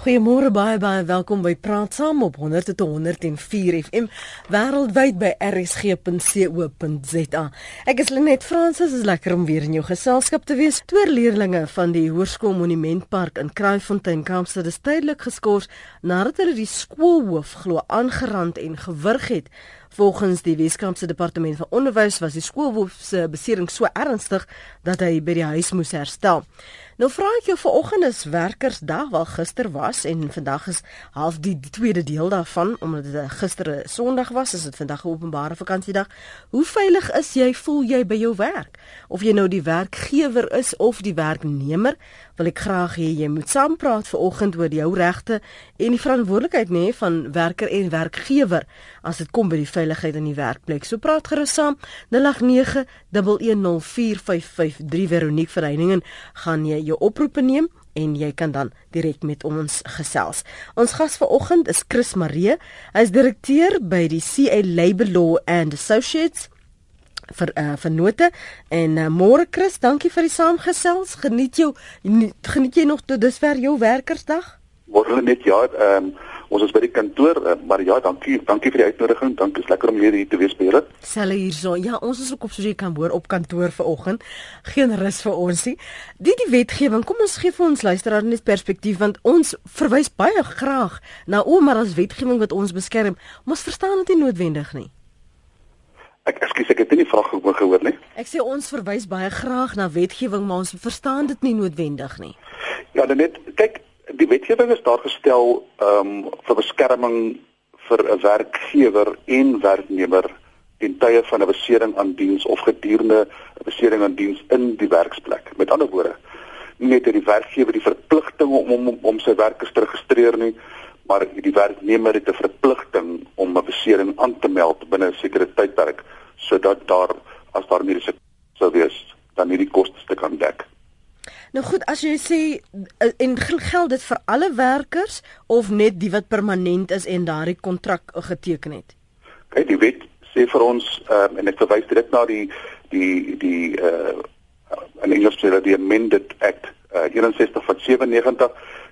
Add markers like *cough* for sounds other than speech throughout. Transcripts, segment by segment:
Goeiemôre baie baie welkom by Praat Saam op 100.104 FM wêreldwyd by rsg.co.za. Ek is Lenet Fransis, is lekker om weer in jou geselskap te wees. Twee leerdlinge van die Hoërskool Monumentpark in Kraaifontein, Kaapstad, is tydelik geskort nadat hulle die skoolhoof glo aangerand en gewurg het. Volgens die Weskaapse Departement van Onderwys was die skoolhoof se besering so ernstig dat hy by die huis moes herstel. Nou vra ek jou vanoggend is werkersdag wel gister was en vandag is half die, die tweede deel daarvan omdat dit gister Sondag was, is dit vandag 'n openbare vakansiedag. Hoe veilig is jy voel jy by jou werk? Of jy nou die werkgewer is of die werknemer, wil ek graag hê jy moet saampraat vanoggend oor jou regte en die verantwoordelikheid nê nee, van werker en werkgewer as dit kom by die veiligheid in die werkplek. So praat gerus saam 0891104553 Veronique Vereiningen gaan jy jou oproepe neem en jy kan dan direk met ons gesels. Ons gas vanoggend is Chris Maree. Hy is direkteur by die CA Labour Law and Associates vir uh, vir note en uh, môre Chris, dankie vir die saamgesels. Geniet jou geniet jy nog tot dusver jou werkersdag? Môre net ja, ehm um, Ons is by die kantoor, uh, maar ja, dankie, dankie vir die uitnodiging. Dankie, is lekker om hier te wees by julle. Selle hierso. Ja, ons is ook op soos jy kan hoor op kantoor vanoggend. Geen rus vir ons nie. Die die wetgewing, kom ons gee vir ons luisteraars net perspektief want ons verwys baie graag na o, maar as wetgewing wat ons beskerm, ons verstaan dit nie noodwendig nie. Ek ekskuus, ek het nie die vraag gehoor nie. Ek sê ons verwys baie graag na wetgewing, maar ons verstaan dit nie noodwendig nie. Ja, dan net kyk die wetgewing is daar gestel ehm um, vir beskerming vir 'n werkgewer en werknemer in tye van 'n besering aan diens of gedurende 'n besering aan diens in die werksplek. Met ander woorde, nie net het die werkgewer die verpligting om om om sy werkers te registreer nie, maar die werknemer het 'n verpligting om 'n besering aan te meld binne 'n sekere tydperk sodat daar as daar mediese sou wees, dan hierdie kostes te kan dek. Nou goed, as jy sê eh, en geld dit vir alle werkers of net die wat permanent is en daardie kontrak geteken het? Kyk, die wet sê vir ons um, en ek verwys direk na die die die uh in Engels sê dat die amended act uh, 61 van 97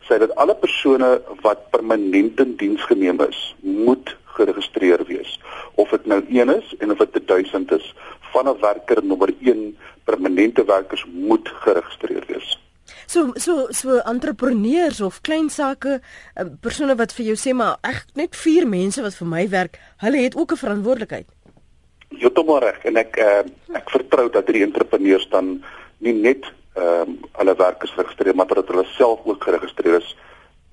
sê dat alle persone wat permanent in diens geneem is, moet geregistreer wees. Of dit nou 1 is en of dit 1000 is, van 'n werker nommer 1 permanente werkers moet geregistreer wees. So so so entrepreneurs of klein sake eh, persone wat vir jou sê maar ek net vier mense wat vir my werk, hulle het ook 'n verantwoordelikheid. Heeltemal reg en ek uh, ek vertrou dat hierdie entrepreneurs dan nie net ehm um, hulle werkers registreer maar dat hulle self ook geregistreer is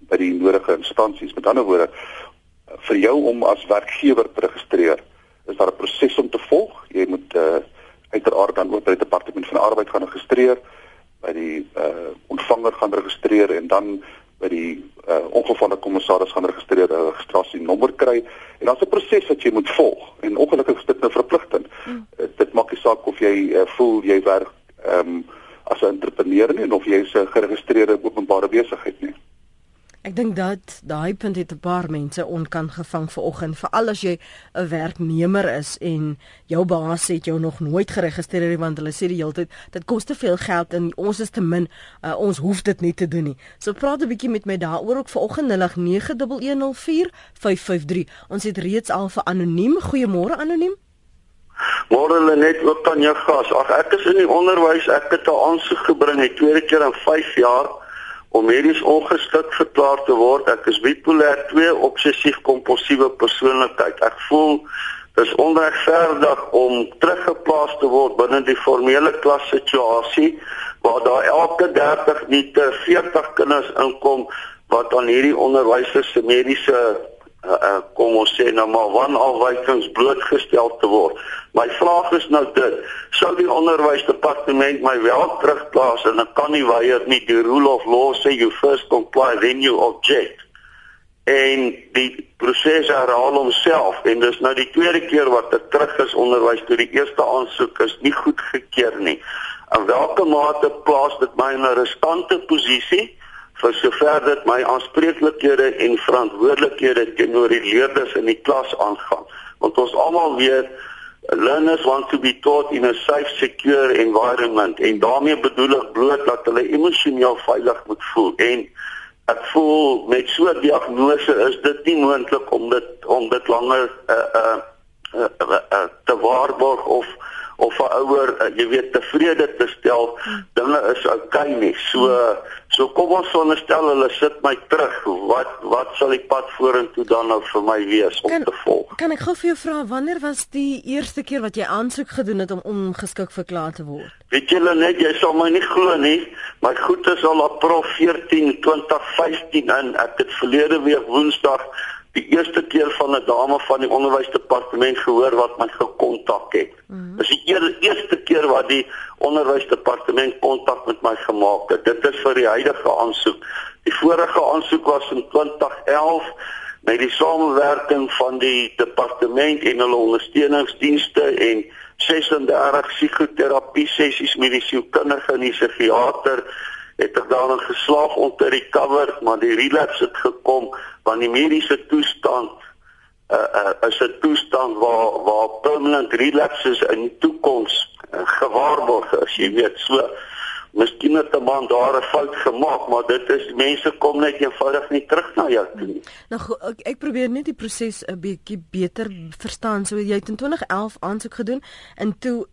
by die nodige instansies. Met ander woorde, vir jou om as werkgewer te registreer, is daar 'n proses om te volg. Jy moet uh, uiteraard dan ook by die departement van arbeid gaan registreer, by die uh, ontvanger gaan registreer en dan by die uh, ongevalde kommissaris gaan registreer, 'n registrasienommer kry. En daar's 'n proses wat jy moet volg. En ongelukkig is dit nou verpligtend. Hmm. Uh, dit maak nie saak of jy uh, voel jy werk ehm um, as 'n entrepreneur nie of jy 'n geregistreerde openbare besigheid nie. Ek dink dat daai punt het 'n paar mense onkan gevang vanoggend, veral as jy 'n werknemer is en jou baas het jou nog nooit geregistreer nie want hulle sê die hele tyd dit kos te veel geld en ons is te min, uh, ons hoef dit nie te doen nie. So praat 'n bietjie met my daaroor ook vanoggend 0891104553. Ons het reeds al vir anoniem. Goeiemôre anoniem. Môre hulle net ook aan jou gas. Ag ek is in die onderwys, ek het 'n aansoek gebring, het tweede keer in 5 jaar om medies ongeskik verklaar te word. Ek is bipolêr 2 obsessief kompulsiewe persoonlikheid. Ek voel dis onregverdig om teruggeplaas te word binne die formele klassituasie waar daar elke 30 minute 40 kinders inkom wat aan hierdie onderwysers se mediese uh, uh, kom ons sê nou maar wanafwykings blootgestel te word. My vraag is nou dit: sou die onderwysdepartement my wel terugplaas en ek kan nie weier nie. Die rule of law sê you first comply then you object. En die proses herhaal homself en dis nou die tweede keer wat ek terug is onderwys toe die eerste aansoek is nie goedgekeur nie. In watter mate plaas dit my in 'n riskante posisie? Vir sover dit my aanspreeklikhede en verantwoordelikhede teenoor die leerders in die klas aangaan. Want ons almal weet learners want to be taught in a safe secure environment en daarmee bedoel ek bloot dat hulle emosioneel veilig moet voel en ek voel met so 'n diagnose is dit nie moontlik om dit om dit langer uh uh, uh, uh, uh te waarborg of of 'n ouer uh, jy weet tevrede te stel dinge is okay nie. So so kom ons sonnestel hulle sit my terug. Wat wat sal die pad vorentoe dan nou vir my wees om kan, te volg? kan ek gou vir jou vra wanneer was die eerste keer wat jy aansoek gedoen het om ongeskik verklaar te word? Weet julle net jy sal my nie glo nie my goed is al op prof 14 2015 en ek het verlede week woensdag die eerste keer van 'n dame van die onderwysdepartement gehoor wat my gekontak het. Mm -hmm. Dis die eer, eerste keer wat die onderwysdepartement kontak met my gemaak het. Dit is vir die huidige aansoek. Die vorige aansoek was in 2011 met die samewerking van die departement en hulle ondersteuningsdienste en 36 psigoterapie sessies met die sielkundige en die psigiater het ek daarin geslaag om te recover, maar die relapse het gekom want die mediese toestand uh, uh, is 'n toestand waar waar permanent relapses in die toekoms uh, gewaarborg is, jy weet, so Miskien het 'n man daar 'n fout gemaak, maar dit is mense kom net eenvoudig nie terug na jou toe nie. Nou ek, ek probeer net die proses 'n bietjie beter verstaan. So jy het in 2011 aansoek gedoen en toe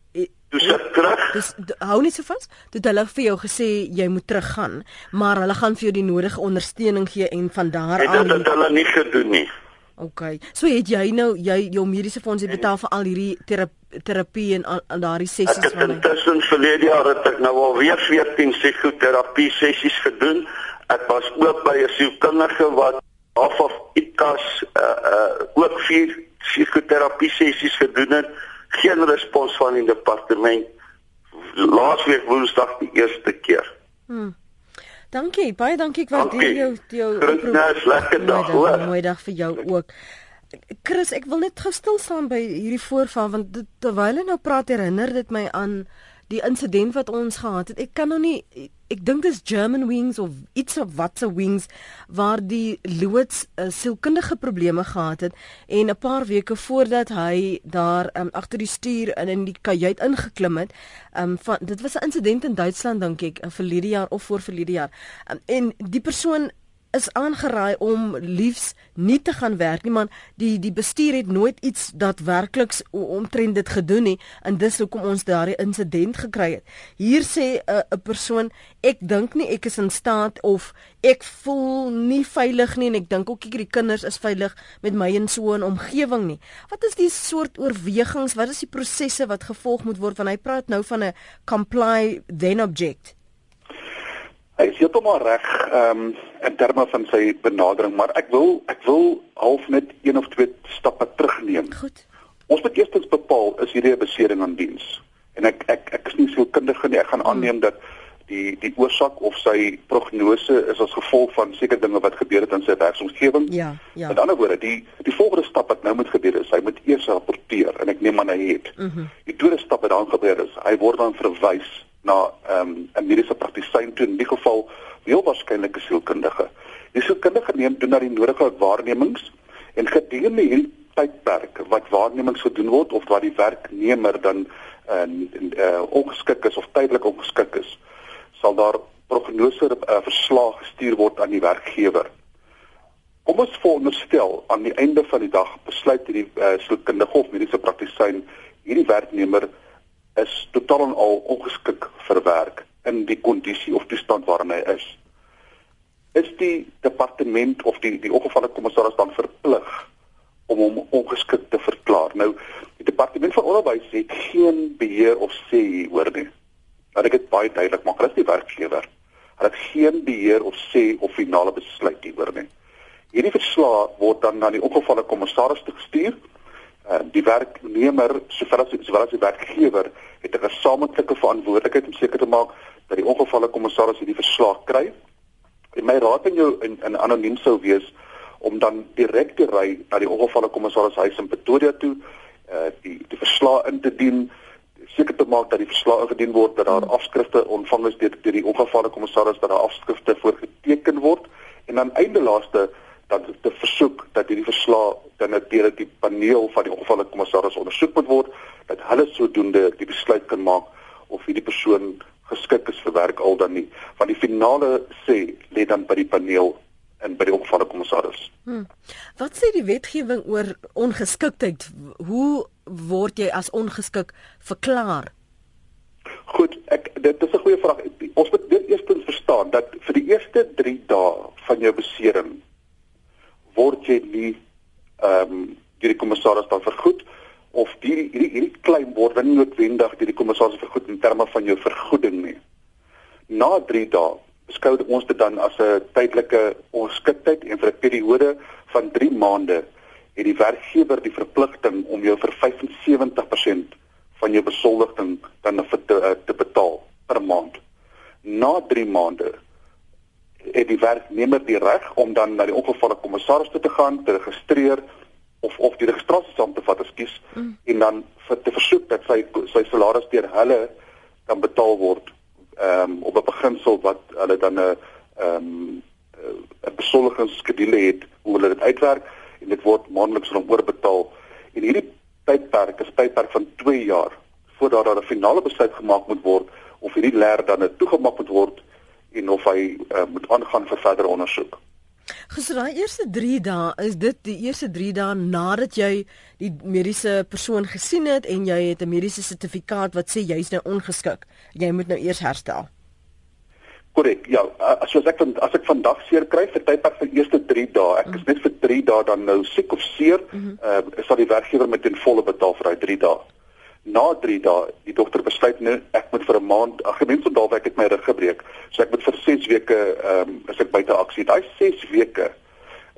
Toe sy terug. Dis hou nie so vas. Toe hulle vir jou gesê jy moet teruggaan, maar hulle gaan vir jou die nodige ondersteuning gee en van daar af. Dit het hulle nie gedoen nie. OK. So het jy nou jy jou mediese fonds betaal vir al hierdie terapie, terapie en al, al daardie sessies van my. Intussen verlede jaar het ek nou al weer 14 psigoterapie sessies gedoen. Ek was ook by 'n sielkundige wat af of ICAS uh uh ook vier psigoterapie sessies gedoen het geen respons van die departement laasweek woensdag die eerste keer. Hmm. Dankie, baie dankie ek waardeer jou jou oproep. Lekker dag, hoor. Mooi dag vir jou ook. Chris, ek wil net gou stil staan by hierdie voorval want terwyl hy nou praat herinner dit my aan die insident wat ons gehad het. Ek kan nou nie ek dink dis German Wings of iets of wat se wings waar die loods uh, sielkundige probleme gehad het en 'n paar weke voordat hy daar um, agter die stuur in in die kajuit ingeklim het. Um, van dit was 'n insident in Duitsland dink ek uh, verlede jaar of voor verlede jaar. Um, en die persoon is aangeraai om liefs nie te gaan werk nie man die die bestuur het nooit iets dat werkliks omtrent dit gedoen nie en dis hoekom ons daardie insident gekry het. Hier sê 'n uh, persoon ek dink nie ek is in staat of ek voel nie veilig nie en ek dink ook ek die kinders is veilig met my en so 'n omgewing nie. Wat is die soort oorwegings? Wat is die prosesse wat gevolg moet word? Want hy praat nou van 'n comply then object Hy is heeltemal reg ehm um, in terme van sy benadering, maar ek wil ek wil half net een of twee stappe terugneem. Goed. Ons moet eers bepaal is hierdie 'n besering aan diens. En ek ek ek is nie so kundig nie. Ek gaan aanneem dat die die oorsaak of sy prognose is as gevolg van sekere dinge wat gebeur het in sy werksomgewing. Ja, ja. Met ander woorde, die die volgende stap wat nou moet gebeur is hy moet eers rapporteer en ek neem aan hy het. Mm die tweede stap wat dan gebeur is, hy word dan verwys na ehm um, 'n mediese praktisyn toe in die geval heel waarskynlik 'n sielkundige. Die sielkundige neem doen na die nodige waarnemings en gedurende hierdie tydperk wat waarnemings gedoen word of wat die werknemer dan uh, uh ongeskik is of tydelik ongeskik is, sal daar prognose uh, verslag gestuur word aan die werkgewer. Kom ons veronderstel aan die einde van die dag besluit hierdie uh, sielkundige of mediese praktisyn hierdie werknemer is totaal en al ongeskik vir werk in die kondisie of toestand waarin hy is. Is die departement of die die ongevalle kommissaris dan verplig om hom ongeskik te verklaar? Nou, die departement van onderwys het geen beheer of sê hieroor nie. Laat ek dit baie duidelik maak, hulle is die werkgewer. Hulle het geen beheer of sê of finale besluit hieroor nie. Hierdie verslag word dan na die ongevalle kommissaris gestuur uh, die werknemer sowel as sowel as die werkgewer het 'n gesamentlike verantwoordelikheid om seker te maak dat die ongevalle kommissaris hierdie verslag kry. En my raad aan jou in, in anoniem sou wees om dan direk te ry na die ongevalle kommissaris huis in Pretoria toe, uh die die verslag in te dien, seker te maak dat die verslag ingedien word dat daar afskrifte ontvang is deur die ongevalle kommissaris dat daar afskrifte voorgeteken word en dan einde laaste dan te versoek dat hierdie verslag dan deur die paneel van die ongevalle kommissaris ondersoek moet word dat hulle sodoende die besluit kan maak of hierdie persoon geskik is vir werk al dan nie want die finale sê lê dan by die paneel in by die opgevalle kommissaris. Hmm. Wat sê die wetgewing oor ongeskiktheid? Hoe word jy as ongeskik verklaar? Goed, ek dit is 'n goeie vraag. Ons moet dit eerstens verstaan dat vir die eerste 3 dae van jou besering word jy nie ehm um, deur die kommissaris dan vergoed of hierdie hierdie hierdie klein word dan nie noodwendig deur die kommissaris vergoed in terme van jou vergoeding nie. Na 3 dae beskou ons dit dan as 'n tydelike ongeskiktheid en vir 'n periode van 3 maande het die werkgewer die verpligting om jou vir 75% van jou besoldiging dan te, te betaal per maand. Na 3 maande het die werknemer die reg om dan na die ongevalle kommissaris toe te gaan, te registreer of of die registrasie saam te vat, ekskuus, mm. en dan vir te versoek dat sy sy salaris deur hulle dan betaal word ehm um, op 'n beginsel wat hulle dan 'n ehm um, 'n besoldigingsskedule het hoe hulle dit uitwerk en dit word maandeliks van hom oorbetaal en hierdie tydperk is tydperk van 2 jaar voordat daar 'n finale besluit gemaak moet word of hierdie leer dan toegemaak moet word en of hy uh, moet aangaan vir verdere ondersoek. Gister daai eerste 3 dae is dit die eerste 3 dae nadat jy die mediese persoon gesien het en jy het 'n mediese sertifikaat wat sê jy's nou ongeskik. Jy moet nou eers herstel. Korrek. Ja, as as ek van as ek vandag seer kry vir tydperk van eerste 3 dae, ek is net vir 3 dae dan nou siek of seer, mm -hmm. uh, sal die werkgewer met ten volle betaal vir daai 3 dae. Na 3 dae, die dokter besluit nou ek moet vir 'n maand, ag gemeen van daardie ek het my rug gebreek, so ek moet vir 6 weke ehm um, as ek buite aksie. Daai 6 weke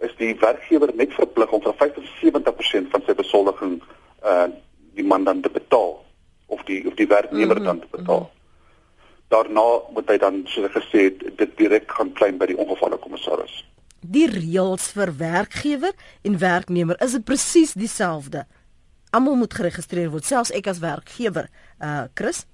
is die werkgewer net verplig om vir 75% van sy besoldiging uh die man dan te betaal of die of die werknemer mm -hmm. dan te betaal. Mm -hmm daarna moet hy dan soos ek gesê het dit direk gaan klein by die ongevalle kommissaris. Die reëls vir werkgewer en werknemer is dit presies dieselfde. Almal moet geregistreer word, selfs ek as werkgewer. Uh Chris?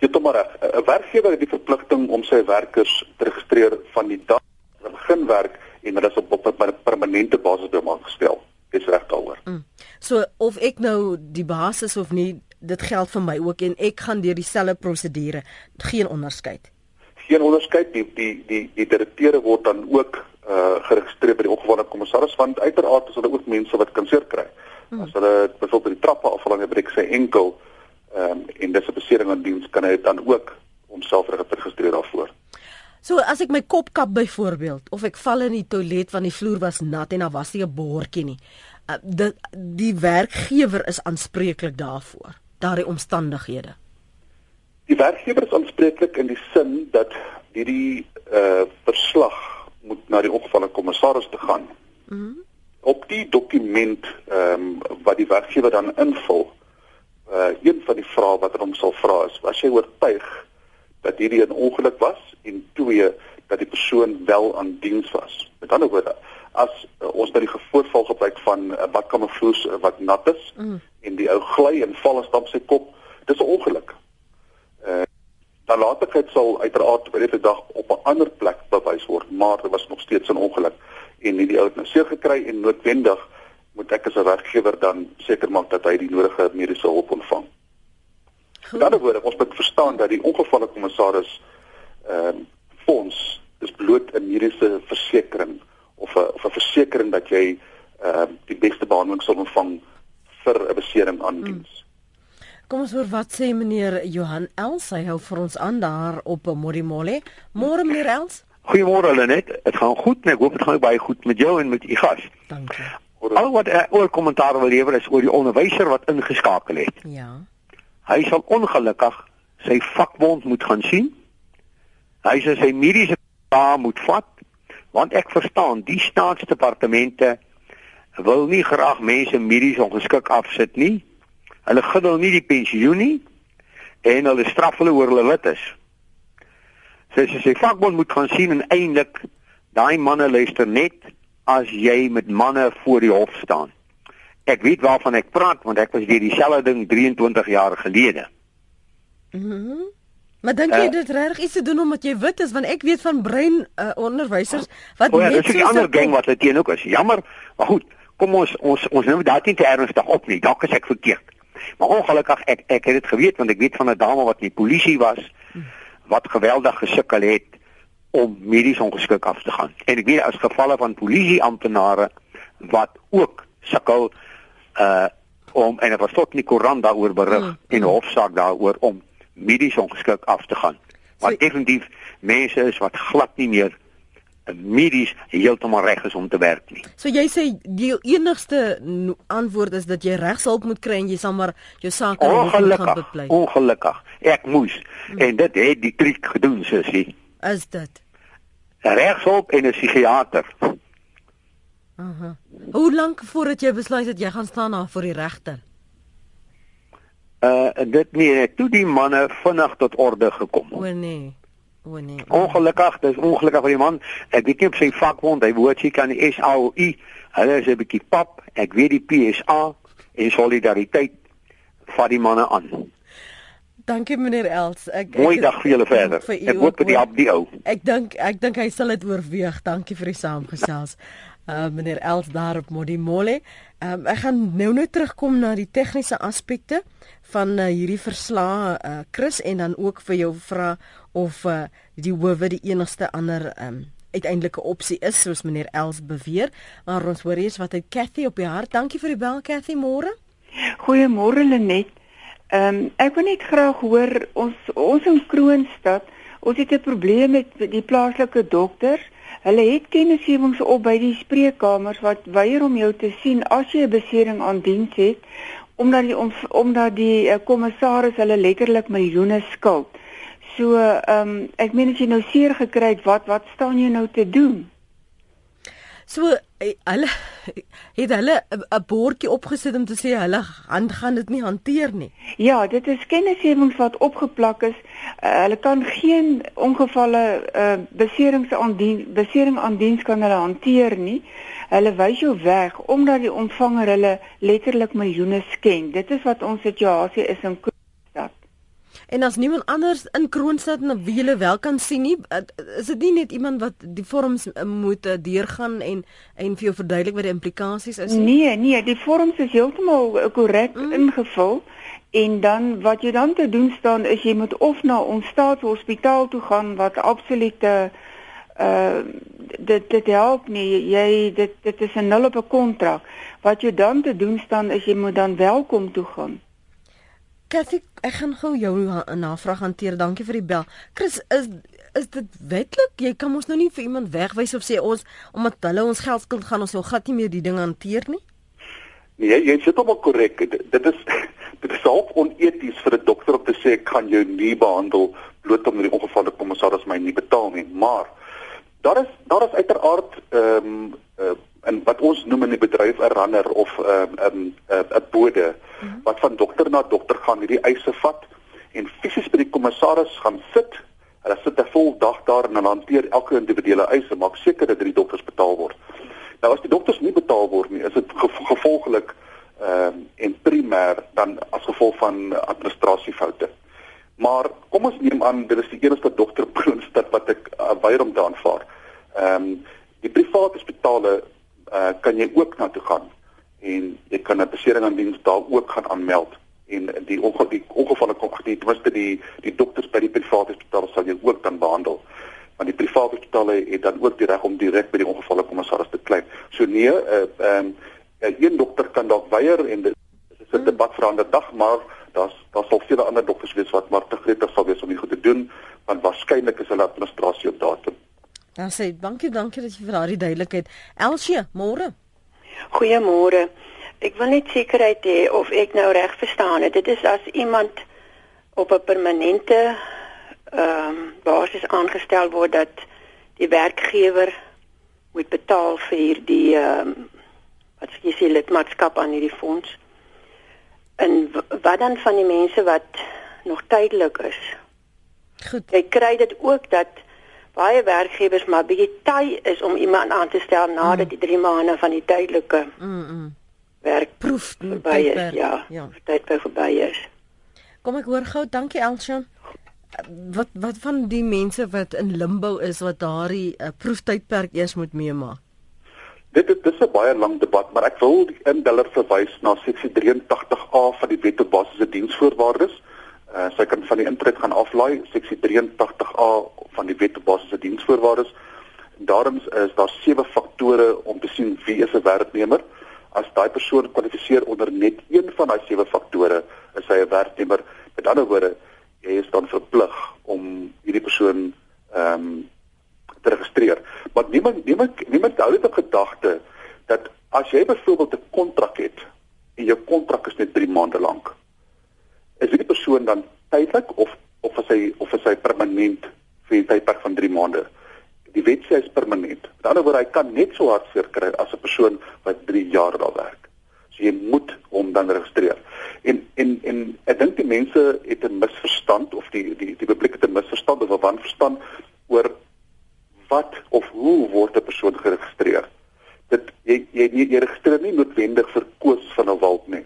Ja, toe maar 'n werkgewer het die verpligting om sy werkers te registreer van die dag hulle begin werk en hulle is op op 'n permanente basis by hom aangestel. Dis reg daaroor. Mm. So of ek nou die basis of nie dit geld vir my ook en ek gaan deur dieselfde prosedure geen onderskeid geen onderskeid die die die die direkteure word dan ook uh geregistreer by die ongewaarde kommissaris want uiteraard is hulle ook mense wat kan seer kry hmm. as hulle byvoorbeeld by die trappe afval en breek sy enkel ehm um, en dis 'n besering aan diens kan hy dan ook homself registreer daarvoor So as ek my kop kap byvoorbeeld of ek val in die toilet want die vloer was nat en daar was nie 'n boortjie nie. Uh, die die werkgewer is aanspreeklik daarvoor daardie omstandighede? Die werkgewer is aanspreeklik in die sin dat hierdie uh verslag moet na die ongevalle kommissaris te gaan. Mm Op die dokument ehm um, wat die werkgewer dan invul, uh een van die vrae wat hom sal vra is: "Was jy oortuig dat hierdie 'n ongeluk was?" en twee dat die persoon wel aan diens was. Met ander woorde, as uh, ons by die voorval gebruik van 'n uh, badkamervloer uh, wat nat is mm en die ou gly en val en stamp sy kop. Dis 'n ongeluk. Nalatigheid sal uiteraard by die dag op 'n ander plek bewys word, maar dit was nog steeds 'n ongeluk en nie die ou het nou seer gekry en noodwendig moet ek as 'n werkgewer dan seker maak dat hy die nodige mediese hulp ontvang. Met ander woorde, ons moet verstaan dat die ongevalle kommissaris ehm uh, fonds is bloot 'n mediese versekering of 'n of 'n versekering dat jy ehm uh, die beste behandeling sal ontvang vir 'n besering aan hmm. diens. Kom ons hoor wat sê meneer Johan Els, hy hou vir ons aan daar op Morimole. Môre meneer Els. Goeiemôre Lenet. Dit gaan goed, ek hoop dit gaan baie goed met jou en met u gas. Dankie. Al wat ek oor kommentaar wil lewer is oor die onderwyser wat ingeskakel het. Ja. Hy sal ongelukkig sy vakbond moet gaan sien. Hy sê sy mediese pa moet vat want ek verstaan die staatsdepartemente wil nie graag mense medies ongeskik afsit nie. Hulle giddel nie die pensioen nie en hulle straf hulle oor hulle lid is. Sy sê sy vakbond moet gaan sien en eintlik daai manne luister net as jy met manne voor die hof staan. Ek weet waarvan ek praat want ek was deur dieselfde ding 23 jaar gelede. Mhm. Mm maar dink jy uh, dit reg is te doen omdat jy wit is want ek weet van brein uh, onderwysers wat oh ja, net so 'n ander gang wat dit teen ook is. Jammer, maar goed kom ons ons ons neem dit nie te ernstig op nie. Dalk is ek verkeerd. Maar ongelukkig ek ek het dit geweet want ek weet van 'n dame wat in die polisie was wat geweldig gesukkel het om medies ongeskik af te gaan. En ek weet as gevalle van polisie amptenare wat ook sukkel uh om en dit was tot in die koerant daaroor berig mm. en hofsaak daaroor om medies ongeskik af te gaan. Maar so, definitief mense is wat glad nie meer medies heeltemal reg is om te werk nie. So jy sê die enigste antwoord is dat jy regshulp moet kry en jy sal maar jou saak gaan bepleit. Ongelukkig. Ek moes hmm. en dit het die triek gedoen sussie. Is dit? Regshulp en 'n psigiater. Aha. Hoe lank voordat jy besluit het jy gaan staan na voor die regter? Uh dit nee, toe die manne vinnig tot orde gekom. O nee. O nee. Ongelukkig, dis ongelukkig vir die man. Ek weet nie op sy vakbond, hy woord sy kan die SAOI. Hulle is 'n bietjie pap. Ek weet die PSA en solidariteit vat die manne aan. Dankie meneer Els. Ek Mooi dag vir julle verder. Vir ek hoop dit help die ou. Ek dink ek dink hy sal dit oorweeg. Dankie vir die saamgesels. Uh meneer Els daar op Modimolle. Um ek gaan nou nou terugkom na die tegniese aspekte van uh, hierdie verslae uh Chris en dan ook vir jou vra of uh die howe die enigste ander um uiteindelike opsie is soos meneer Els beweer. Maar ons hoor eers wat hy Cathy op die hart. Dankie vir die bel Cathy môre. Goeiemôre Lenet. Ehm um, ek wil net graag hoor ons ons in Kroonstad, ons het 'n probleem met die plaaslike dokters. Hulle het kennisgewings op by die spreekkamers wat weier om jou te sien as jy 'n besering aan diens het omdat die omdat die uh, kommissaris hulle letterlik miljoene skuld. So ehm um, ek meen as jy nou seer gekry het, wat wat staan jy nou te doen? So hulle *laughs* het hulle 'n bordjie opgesit om te sê hulle hand gaan dit nie hanteer nie. Ja, dit is kennisgewings wat opgeplak is. Uh, hulle kan geen ongevalle uh, beserings aan dien besering aan diens kan hulle hanteer nie. Hulle wys jou weg omdat die ontvanger hulle letterlik miljoene skenk. Dit is wat ons situasie is in En as niemand anders in Kroonstad en wie jy wel kan sien nie, eh, is dit nie net iemand wat die vorms eh, moet eh, deurgaan en en vir jou verduidelik wat die implikasies is nie? Nee, nee, die vorms is heeltemal korrek mm. ingevul. En dan wat jy dan te doen staan is jy moet of na ons staatshospitaal toe gaan wat absolute uh dit dit help nie jy dit dit is 'n nul op 'n kontrak wat jy dan te doen staan is jy moet dan welkom toe gaan Kathy, ek gaan gou jou navraag hanteer. Dankie vir die bel. Chris, is is dit wetlik? Jy kan mos nou nie vir iemand wegwys of sê ons omdat hulle ons geld skuld gaan ons nou glad nie meer die ding hanteer nie? Nee, jy sit op 'n korrek. Dit is *laughs* dit is half oneties vir 'n dokter om te sê ek kan jou nie behandel bloot omdat die ongevalle kommissaris my nie betaal nie. Maar daar is daar is uiteraard ehm um, uh, en wat ons noem in die bedryf 'n runner of 'n um, 'n um, 'n bode mhm. wat van dokter na dokter gaan hierdie eise vat en fisies by die kommissaris gaan sit. Hulle sit 'n vol dag daar en hulle hanteer elke individuele eise, maak seker dat die dokters betaal word. Nou as die dokters nie betaal word nie, is dit gevolglik ehm um, en primêr dan as gevolg van administrasiefoute. Maar kom ons neem aan dit is die enigste dokter *laughs* Kroonstad wat ek uh, weier om te aanvaar. Ehm um, die private hospitale uh, kan jy ook na toe gaan en jy kan 'n besering aan diens daar ook gaan aanmeld en die ongeval die ongevalle kom agter ten minste die die dokters by die private hospitale sal jy ook dan behandel want die private hospitale het dan ook die reg om direk by die ongevalle kommissaris te klei. So nee, uh, ehm uh, een dokter kan dalk weier en dit is 'n debat vir 'n ander dag, maar daar's daar sal vele ander dokters wees wat maar te gretig sal wees om dit goed te doen want waarskynlik is hulle administrasie op datum. Dan sê dankie, dankie dat jy vir daardie duidelikheid. Elsie, môre. Goeiemôre. Ek wil net sekerheid hê of ek nou reg verstaan het. Dit is as iemand op 'n permanente ehm um, basis aangestel word dat die werkgewer moet betaal vir die ehm um, wat sê jy lidmaatskap aan hierdie fonds. En wat dan van die mense wat nog tydelik is? Goed. Jy kry dit ook dat baie werkgewers maar bietjie ty is om iemand aan te stel nadat mm. die 3 maande van die tydelike mm, mm. werk proef verby is. Ja, ja. tyd by verby is. Kom ek hoor gou, dankie Elsje. Wat wat van die mense wat in limbo is wat daardie uh, proeftydperk eers moet meemaak? Dit dit is 'n baie lang debat, maar ek wil in Diller verwys na seksie 83A van die Wet op Basiese Diensvoorwaardes Uh, sy kan van die intrede gaan aflaai seksie 83A van die wet op basiese diensvoorwaardes. Daarom is daar sewe faktore om te sien wie is 'n werknemer. As daai persoon kwalifiseer onder net een van daai sewe faktore, is hy 'n werknemer. Met ander woorde, jy is dan verplig om hierdie persoon ehm um, te registreer. Maar niemand niemand niemand hou dit op gedagte dat as jy byvoorbeeld 'n kontrak het en jou kontrak is net 3 maande lank, is die persoon dan tydelik of of is hy of is hy permanent vir 'n tydperk van 3 maande? Die wet sê hy is permanent. Met ander woorde, hy kan net so hard seer kry as 'n persoon wat 3 jaar daar werk. So jy moet hom dan registreer. En en en ek dink die mense het 'n misverstand of die die die publiek het 'n misverstand of 'n wanverstand oor wat of hoe word 'n persoon geregistreer. Dit jy jy, jy registreer nie noodwendig vir koers van 'n wald nie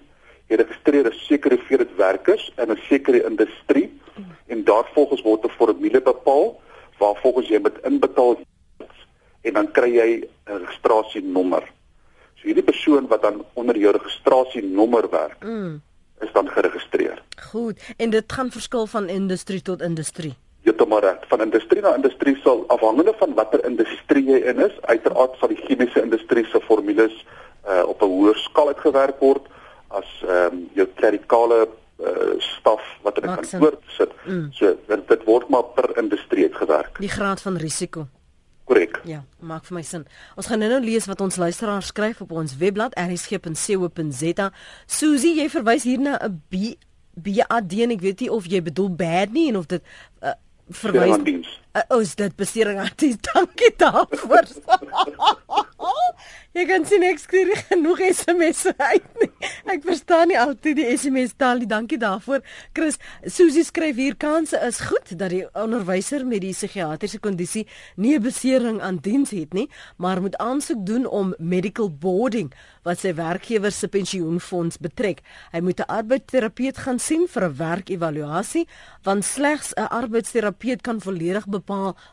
jy registreer 'n sekere hoeveelheid werkers in 'n sekere industrie en daarvolgens word 'n formule bepaal waar volgens jy moet inbetaal en dan kry jy 'n registrasienommer. So hierdie persoon wat dan onder jou registrasienommer werk, mm. is dan geregistreer. Goed, en dit gaan verskil van industrie tot industrie. Heeltemal reg. Van industrie na industrie sal afhangende van watter industrie jy in is, uiteraard sal die chemiese industrie se formules uh, op 'n hoër skaal uitgewerk word as ehm um, jou klerikale uh, staf wat in 'n kantoor sit. Mm. So dit, dit word maar per industrie uitgewerk. Die graad van risiko. Korrek. Ja, maak vir my sin. Ons gaan nou-nou lees wat ons luisteraars skryf op ons webblad rsg.co.za. Susie, jy verwys hier na 'n B BAD en ek weet nie of jy bedoel bad nie en of dit uh, verwys uh, oh, is dit besering aan die *laughs* dankie daarvoor. Jy kan sien ek skryf genoeg SMS'e uit nie. Ek verstaan nie altyd die SMS taal nie. Dankie daarvoor. Chris, Susie skryf hier kanse is goed dat die onderwyser met die psigiatriese kondisie nie 'n besering aan diens het nie, maar moet aansoek doen om medical boarding wat sy werkgewer se pensioenfonds betrek. Hy moet 'n arbeidsterapeut gaan sien vir 'n werkevaluasie, want slegs 'n arbeidsterapeut kan volledig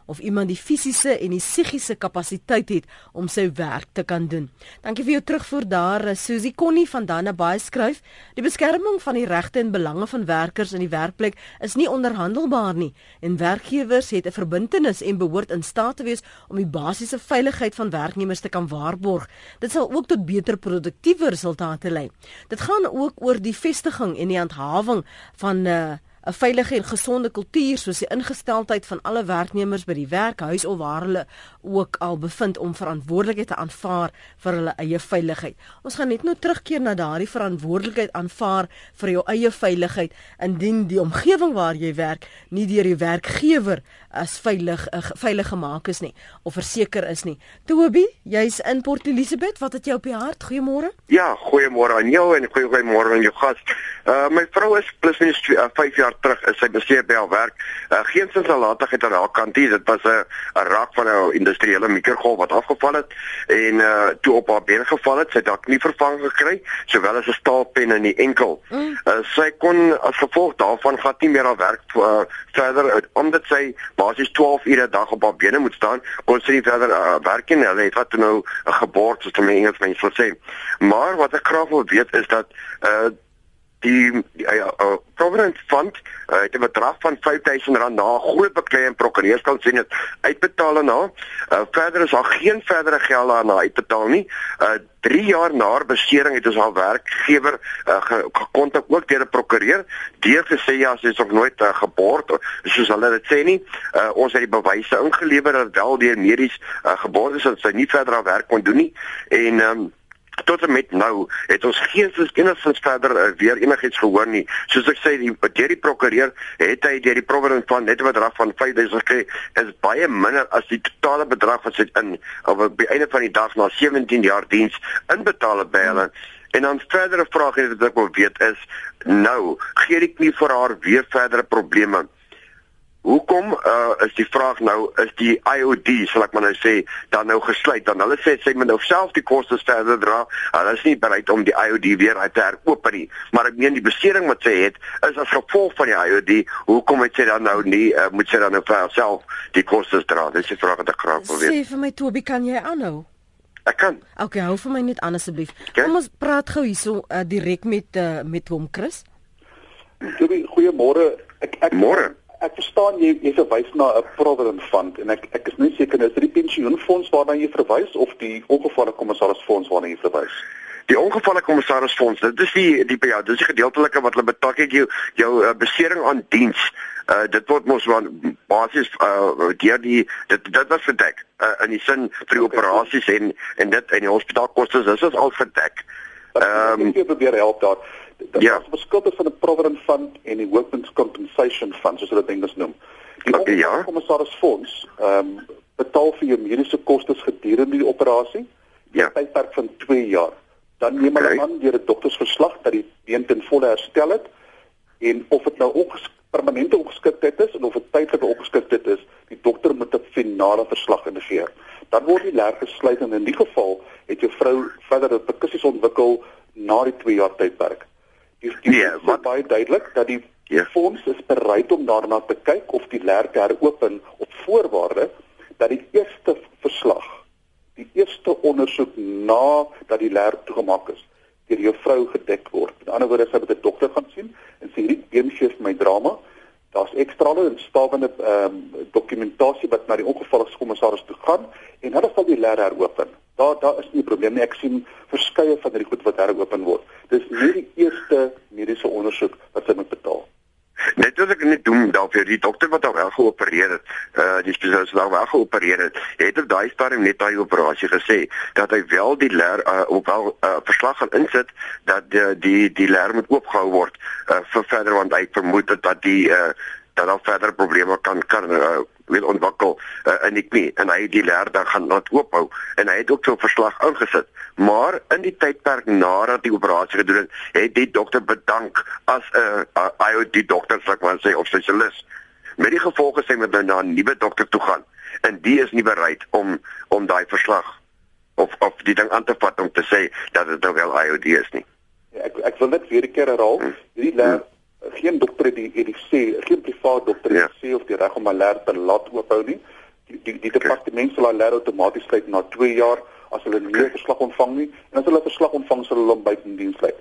of iemand die fisiese en die psigiese kapasiteit het om sy werk te kan doen. Dankie vir jou terugvoer daar, eh, Susie Connie van Dannaby skryf: "Die beskerming van die regte en belange van werkers in die werkplek is nie onderhandelbaar nie en werkgewers het 'n verbintenis en behoort in staat te wees om die basiese veiligheid van werknemers te kan waarborg. Dit sal ook tot beter produktiewe resultate lei. Dit gaan ook oor die vestiging en die handhawing van uh, 'n veilige en gesonde kultuur soos die ingesteldheid van alle werknemers by die werk, huis of waar hulle ook al bevind om verantwoordelikheid te aanvaar vir hulle eie veiligheid. Ons gaan net nou terugkeer na daardie verantwoordelikheid aanvaar vir jou eie veiligheid indien die omgewing waar jy werk nie deur die werkgewer as veilig uh, veilig gemaak is nie of verseker is nie. Toby, jy's in Port Elizabeth, wat het jy op die hart? Goeiemôre. Ja, goeiemôre aan jou en goeiemôre aan jou gas. Uh my vrou is plus minus 5 uh, jaar terug is sy bestuur by haar werk. Uh, geen sin nalatigheid aan haar kant nie. Dit was 'n 'n raak van 'n industriële mikrogolf wat afgeval het en uh toe op haar been geval het. Sy het dalk nie vervang gekry sowel as 'n staalpen in die enkel. Mm. Uh, sy kon as gevolg daarvan glad nie meer haar werk uh, verder omdat sy basies 12 ure 'n dag op haar bene moet staan, kon sy nie verder uh, werk nie. Hulle het wat toe nou 'n geboorte soos die Engels mense sou sê. Maar wat ek graag wil weet is dat uh die uh, uh, Providence Fund uh, het 'n bedrag van R5000 na groot beklei en prokureurs kan sien dit uitbetaal na. Uh, verder is daar geen verdere geld aan uitbetaal nie. Uh 3 jaar na besering het ons al werkgewer uh, gekontak ook deur 'n prokureur deur te sê ja, sy is nog nooit uh, gebord soos hulle dit sê nie. Uh, ons het die bewyse ingelewer dat wel deur medies uh, gebord is dat sy nie verder aan werk kon doen nie en um, tot en met nou het ons geen enigstens verder uh, weer enigiets gehoor nie. Soos ek sê, die deur die prokureur het hy deur die provinsie van net 'n bedrag van 5000 gekry, is baie minder as die totale bedrag wat sy in op die einde van die dag na 17 jaar diens inbetaal by hulle. En dan verdere vrae wat ek wil weet is nou, gee ek nie vir haar weer verdere probleme Hoekom uh, is die vraag nou is die IOD sal ek maar nou sê dan nou gesluit dan hulle sê sy moet nou self die kostes verder dra. Hulle is nie bereid om die IOD weer uit te herkoop nie. Maar ek meen die besering wat sy het is as gevolg van die IOD. Hoekom het sy dan nou nie uh, moet sy dan nou vir haarself die kostes dra? Dis 'n vraag wat ek graag wil weet. Sê vir my Toby, kan jy aanhou? Ek kan. Okay, hou vir my net aan asseblief. Okay. Kom ons praat gou hierso uh, direk met uh, met hom Chris. Toby, goeiemôre Ek ek Môre. Ek verstaan jy jy verwys na 'n provident fund en ek ek is nie seker is dit die pensioenfonds waarna jy verwys of die ongevalle kommissarisfonds waarna jy verwys. Die ongevalle kommissarisfonds, dit is die die ja, dis die gedeeltelike wat hulle betaal kyk jou jou uh, besering aan diens. Uh dit word mos van basies uh deur die dit dit was verdek uh, in die sin vir die Okay. operasies en en dit en die hospitaalkoste dis is al verdek. Ehm Ehm, ek probeer help daar. Daar Ja. is 'n verskil tussen 'n provident fund en die workmen's compensation fund soos hulle dit Engels noem. Die Okay, ja. ongevalle kommissarisfonds ehm um, betaal vir jou mediese kostes gedurende die operasie. Ja. tydperk van 2 jaar. Dan neem hulle Okay. aan deur 'n doktersverslag dat die been ten volle herstel het en of dit nou onges permanente ongeskiktheid is en of dit tydelike ongeskiktheid is, die dokter moet 'n finale verslag indigeer. Dan word die lerg gesluit en in die geval het jou vrou verder reperkusies ontwikkel na die 2 jaar tydperk. Die Nee, wat- baie duidelik dat die Ja. fonds is bereid om daarna te kyk of die lerg heropen op voorwaarde dat die eerste verslag die eerste ondersoek na dat die lerg toegemaak is deur jou vrou gedek word. In ander woorde, sy moet 'n dokter gaan sien en sê hierdie gee vir my drama. Daar's ekstrale en stawende ehm um, dokumentasie wat na die ongevalskommissaris toe gaan en hulle sal die lerg heropen. Daar daar is nie 'n probleem nie. Ek sien verskeie van hierdie goed wat heropen word. Dis nie die eerste mediese ondersoek wat sy moet betaal. Net as ek net doen daarvoor die dokter wat wel geopereer het, uh die spesialis wat wel geopereer het, het op daai stadium net daai operasie gesê dat hy wel die leer uh, op wel uh, verslag gaan insit dat die die die leer moet oopgehou word uh, vir verder want hy vermoed dat die uh, dat daar verder probleme kan kan uh, wil ontwikkel uh, in die knie en hy het die leer dan gaan laat oophou en hy het ook so 'n verslag ingesit. Maar in die tydperk nadat die operasie gedoen het het die dokter bedank as 'n uh, uh, IOD dokter sê ek maar sê of spesialis met die gevolge sê met nou na 'n nuwe dokter toe gaan. En die is nie bereid om om daai verslag of of die ding aan te vat om te sê dat dit nou wel IOD is nie. Ja, ek ek wil net weer 'n keer herhaal. Hierdie leer geen dokter die het die sê, geen privaat dokter het Ja. sê of die reg om leer te laat oophou nie. Die die, die departement sal leer outomaties sluit na 2 jaar as hulle nie 'n verslag ontvang nie en as hulle 'n verslag ontvang sal hulle hom buite diens sluit.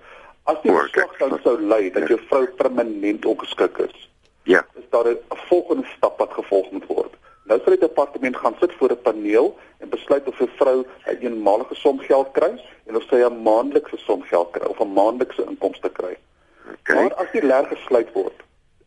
As die verslag dan sou lei dat Ja. jou vrou permanent ongeskik is, ja is daar 'n volgende stap wat gevolg moet word. Nou sal die departement gaan sit voor 'n paneel en besluit of 'n vrou 'n eenmalige som geld kry en of sy 'n maandelikse som geld kry of 'n maandelikse inkomste kry. Okay Maar as die leer gesluit word,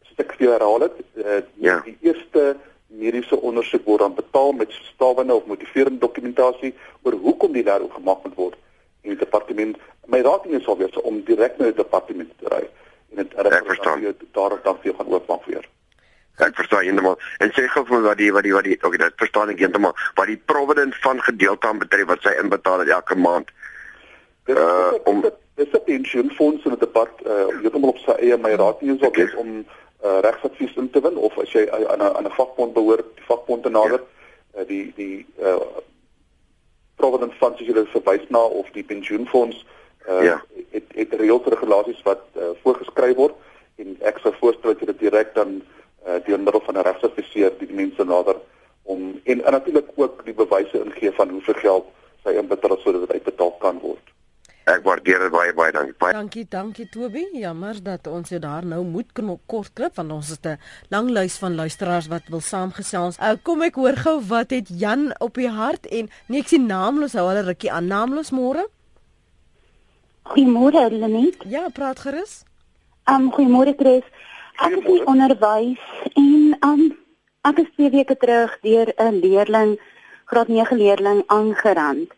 soos ek vir jou herhaal het, uh, Ja. die eerste mediese ondersoek word dan betaal met stawende of motiverende dokumentasie oor hoekom die leer gemaak moet word. En die departement, my raad nie sal wees om direk na die departement te ry en dit verstaan. daarop dan vir gaan oopmaak weer. Ek verstaan heeltemal. En sê gou vir my wat die wat die wat die okay, dit verstaan ek heeltemal. Wat die provident van gedeelte aan betref wat sy inbetaal elke maand. Dis Uh, om- dis- dis 'n pensioenfonds in 'n debat uh heeltemal op sy eie my raad nie sal Okay. wees om uh regsadvies in te win of as jy aan 'n aan 'n vakbond behoort, die vakbond te nader, uh, die die uh provident funds as jy dit verwys na of die pensioenfonds uh Ja. het het reëls en regulasies wat uh, voorgeskryf word en ek sou voorstel dat jy dit direk dan uh deur middel van 'n regsadviseur die mense nader om en, en natuurlik ook die bewyse ingee van hoeveel geld sy inbetaal sodat dit uitbetaal kan word. Ek waardeer dit baie baie dankie. Baie Dankie, dankie Toby. Jammer dat ons jou daar nou moet knop kort klip want ons het 'n lang lys van luisteraars wat wil saamgesels. Uh, kom ek hoor gou wat het Jan op die hart en nee ek sien naamloos hou hulle rukkie aan. Naamloos môre? Goeiemôre Lenet. Ja, praat gerus. Um goeiemôre Chris. Ek is in onderwys en um ek is twee weke terug deur 'n leerling graad 9 leerling aangerand.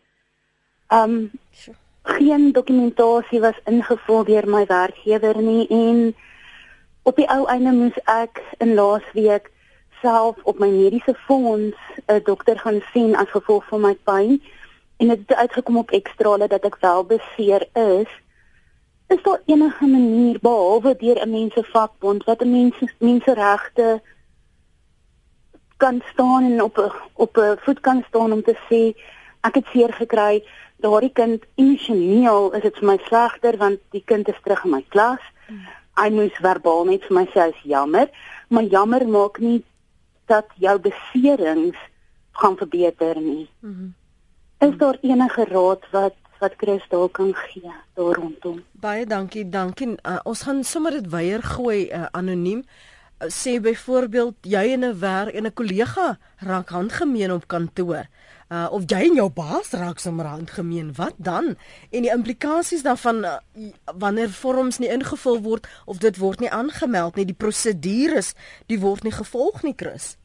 Um Sjoe. Geen dokumentasie was ingevul deur my werkgewer nie en op die ou einde moes ek in laasweek self op my mediese fonds 'n dokter gaan sien as gevolg van my pyn en dit het uitgekom op ekstrale dat ek wel beseer is. Is daar enige manier behalwe deur 'n mens se vakbond wat 'n mens menseregte kan staan en op 'n op 'n voet kan staan om te sê ek het seer gekry daardie kind emosioneel is dit vir my slegter want die kind is terug in my klas. Hy moes verbaal net vir my sê hy's jammer, maar jammer maak nie dat jou beserings gaan verbeter nie. Mhm. Mm Is daar enige raad wat wat Chris dalk kan gee daar rondom? Baie dankie, dankie. Uh, ons gaan sommer dit weier gooi uh, anoniem. sê byvoorbeeld jy en 'n werk en 'n kollega raak handgemeen op kantoor. Uh of jy en jou baas raak sommer handgemeen, wat dan? En die implikasies daarvan uh, wanneer vorms nie ingevul word of dit word nie aangemeld nie, die prosedures, die word nie gevolg nie, Chris.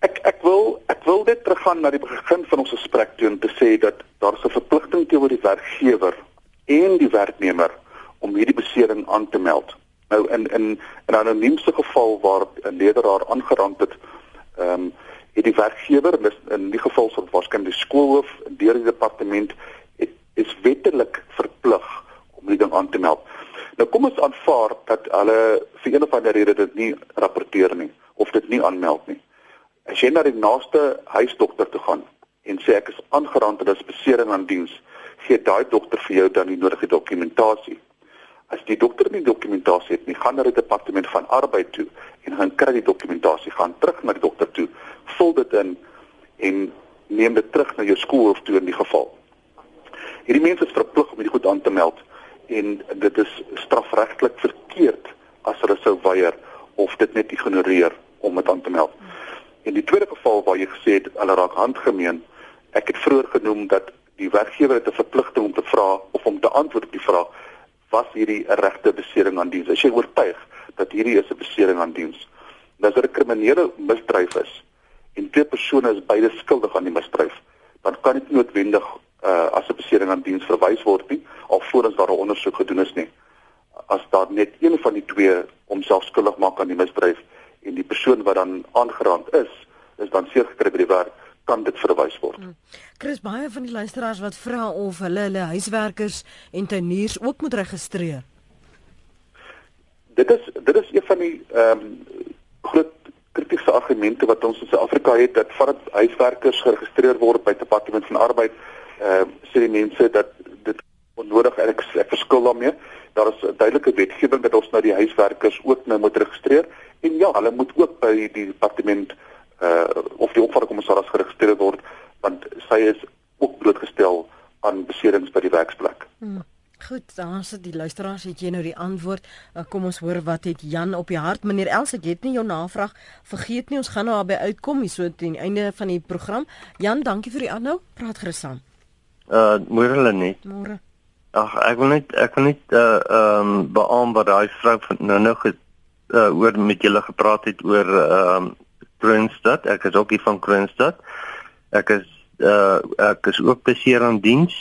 Ek ek wil ek wil dit teruggaan na die begin van ons gesprek toe om te sê dat daar 'n verpligting teenoor die werkgewer en die werknemer om hierdie besering aan te meld. Nou in in 'n anoniemste geval waar 'n leerderaar aangerand het, ehm um, het die werkgewer in die geval sou waarskynlik die skoolhoof deur die departement het, is wettelik verplig om die ding aan te meld. Nou kom ons aanvaar dat hulle vir een of ander rede dit nie rapporteer nie of dit nie aanmeld nie. As jy na die naaste huisdokter toe gaan en sê ek is aangerand en dit is besering aan diens, gee daai dokter vir jou dan die nodige dokumentasie As die dokter nie dokumentasie het nie, gaan na die departement van arbeid toe en gaan kry die dokumentasie, gaan terug na die dokter toe, vul dit in en neem dit terug na jou skool of toe in die geval. Hierdie mense is verplig om dit goed aan te meld en dit is strafregtelik verkeerd as hulle sou weier of dit net ignoreer om dit aan te meld. In die tweede geval waar jy gesê het hulle raak handgemeen, ek het vroeër genoem dat die werkgewer het 'n verpligting om te vra of om te antwoord op die vraag was hierdie 'n regte besering aan diens. As jy oortuig dat hierdie is 'n besering aan diens, as dit 'n kriminele misdryf is en twee persone is beide skuldig aan die misdryf, dan kan dit noodwendig uh, as 'n besering aan diens verwys word nie alvorens daar 'n ondersoek gedoen is nie. As daar net een van die twee homself skuldig maak aan die misdryf en die persoon wat dan aangerand is, is dan seker gekry by die werk kan dit verwys word. Hmm. Chris baie van die luisteraars wat vra of hulle hulle huiswerkers en tuiniers ook moet registreer. Dit is dit is een van die ehm um, groot kritiese argumente wat ons in Suid-Afrika het dat vandat huiswerkers geregistreer word by Departement van Arbeid, ehm uh, sê die mense dat dit onnodig en ek, ek verskil daarmee. Daar is 'n duidelike wetgewing dat ons nou die huiswerkers ook nou moet registreer en ja, hulle moet ook by die departement uh of die opvangkommissaris geregistreer word want sy is ook blootgestel aan beserings by die werksplek. Hmm. Goed, dan sit die luisteraars het jy nou die antwoord. Uh, kom ons hoor wat het Jan op die hart. Meneer Els, ek het nie jou navraag vergeet nie. Ons gaan nou albei uitkom hier so teen die einde van die program. Jan, dankie vir die aanhou. Praat gerus aan. Uh môre hulle net. Môre. Ag, ek wil net ek wil net uh ehm um, beamoen wat daai vrou van nou nou uh oor met julle gepraat het oor ehm um, Kroonstad. Ek is ook hier van Kroonstad. Ek is uh ek is ook beseer aan diens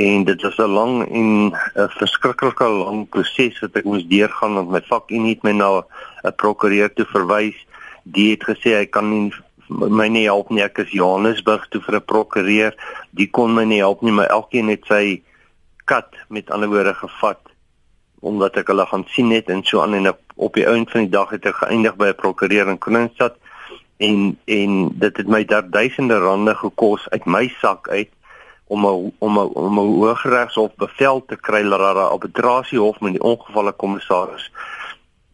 en dit was 'n lang en 'n verskriklike lang proses wat ek moes deurgaan want my vakunie het my na 'n prokureur toe verwys. Die het gesê hy kan nie my nie help nie. Ek is Johannesburg toe vir 'n prokureur. Die kon my nie help nie, maar elkeen het sy kat met ander woorde gevat omdat ek hulle gaan sien net en so aan en op die einde van die dag het ek geëindig by 'n prokureur in Kroonstad en en dit het my daar duisende rande gekos uit my sak uit om a, om a, om 'n hooggeregshof bevel te kry dat daar 'n arbitrasiehof met die ongevalle kommissaris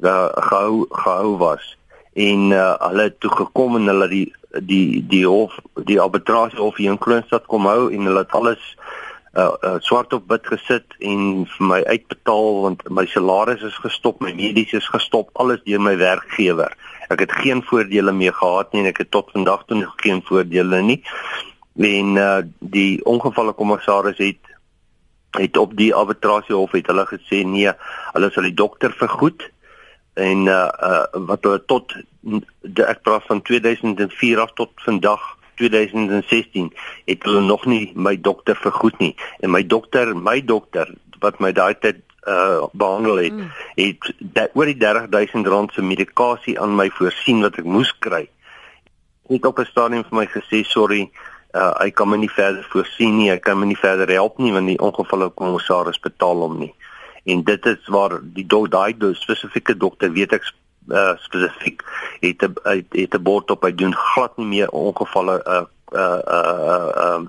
uh, gehou gehou was en uh, hulle het toe gekom en hulle die die die hof die arbitrasiehof hier in Kroonstad kom hou en hulle het alles uh, uh swart op wit gesit en vir my uitbetaal want my salaris is gestop, my medies is gestop, alles deur my werkgewer. Ek het geen voordele mee gehad nie en ek het tot vandag toe nog geen voordele nie. En uh die ongevalle kommissaris het het op die arbitrasiehof het hulle gesê nee, hulle sal die dokter vergoed en uh uh wat hulle tot die ek praat van 2004 af tot vandag 2016 het hulle nog nie my dokter vergoed nie en my dokter my dokter wat my daai tyd uh behandel het mm. het dat oor die 30000 rand se medikasie aan my voorsien wat ek moes kry. Het op 'n stadium vir my gesê sorry, uh ek kan my nie verder voorsien nie, ek kan my nie verder help nie want die ongevalle kommissaris betaal hom nie. En dit is waar die daai spesifieke dokter weet ek uh spesifiek het 'n het, het 'n bord op hy doen glad nie meer ongevalle uh uh uh uh,